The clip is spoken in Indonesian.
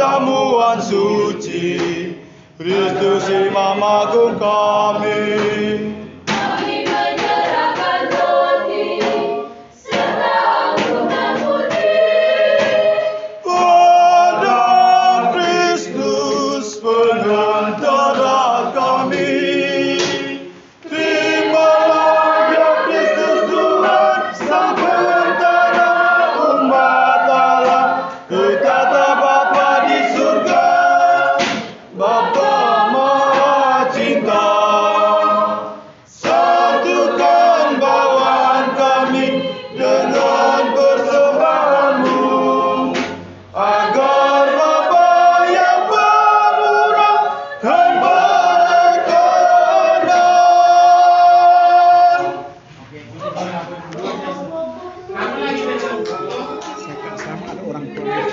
perjamuan suci Kristus Imam Agung kami. por Antonio.